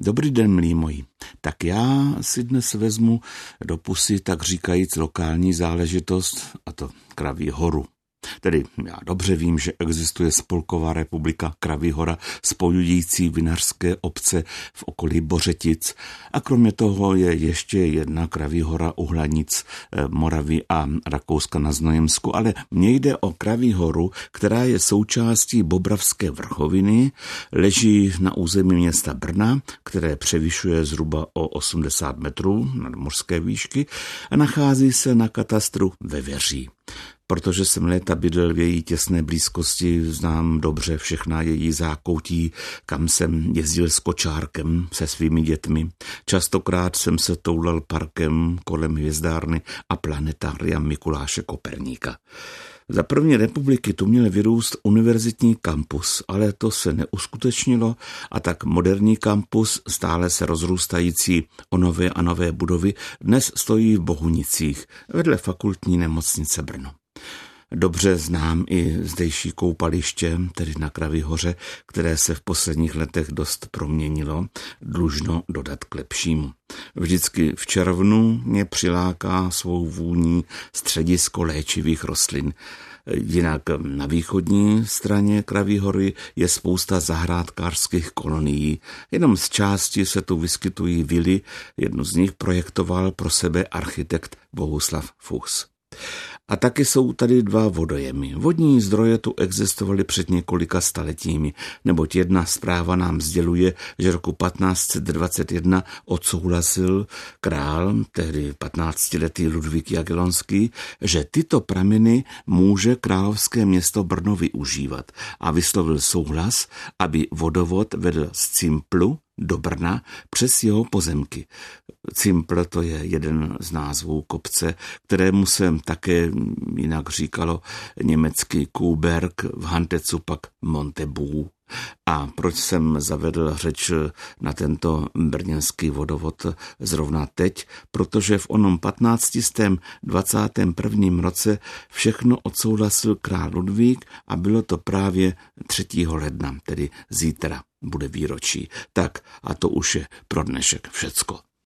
Dobrý den, milí moji. Tak já si dnes vezmu do pusy, tak říkajíc, lokální záležitost, a to Kraví horu. Tedy já dobře vím, že existuje Spolková republika Kraví hora spojující vinařské obce v okolí Bořetic. A kromě toho je ještě jedna Kraví hora u hlanic eh, Moravy a Rakouska na Znojemsku, ale mně jde o Kraví horu, která je součástí Bobravské vrchoviny, leží na území města Brna, které převyšuje zhruba o 80 metrů nad mořské výšky a nachází se na katastru ve Věří protože jsem léta bydlel v její těsné blízkosti, znám dobře všechna její zákoutí, kam jsem jezdil s kočárkem se svými dětmi. Častokrát jsem se toulal parkem kolem hvězdárny a planetária Mikuláše Koperníka. Za první republiky tu měl vyrůst univerzitní kampus, ale to se neuskutečnilo a tak moderní kampus, stále se rozrůstající o nové a nové budovy, dnes stojí v Bohunicích vedle fakultní nemocnice Brno. Dobře znám i zdejší koupaliště, tedy na Kraví hoře, které se v posledních letech dost proměnilo, dlužno dodat k lepšímu. Vždycky v červnu mě přiláká svou vůní středisko léčivých rostlin. Jinak na východní straně Kraví hory je spousta zahrádkářských kolonií. Jenom z části se tu vyskytují vily, jednu z nich projektoval pro sebe architekt Bohuslav Fuchs. A taky jsou tady dva vodojemy. Vodní zdroje tu existovaly před několika staletími, neboť jedna zpráva nám sděluje, že roku 1521 odsouhlasil král, tehdy 15-letý Ludvík Jagelonský, že tyto prameny může královské město Brno využívat a vyslovil souhlas, aby vodovod vedl z Cimplu do Brna přes jeho pozemky. Cimpl to je jeden z názvů kopce, kterému se také jinak říkalo německý Kuberg, v Hantecu pak Montebu. A proč jsem zavedl řeč na tento brněnský vodovod zrovna teď? Protože v onom 15. 21. roce všechno odsouhlasil král Ludvík a bylo to právě 3. ledna, tedy zítra bude výročí. Tak a to už je pro dnešek všecko.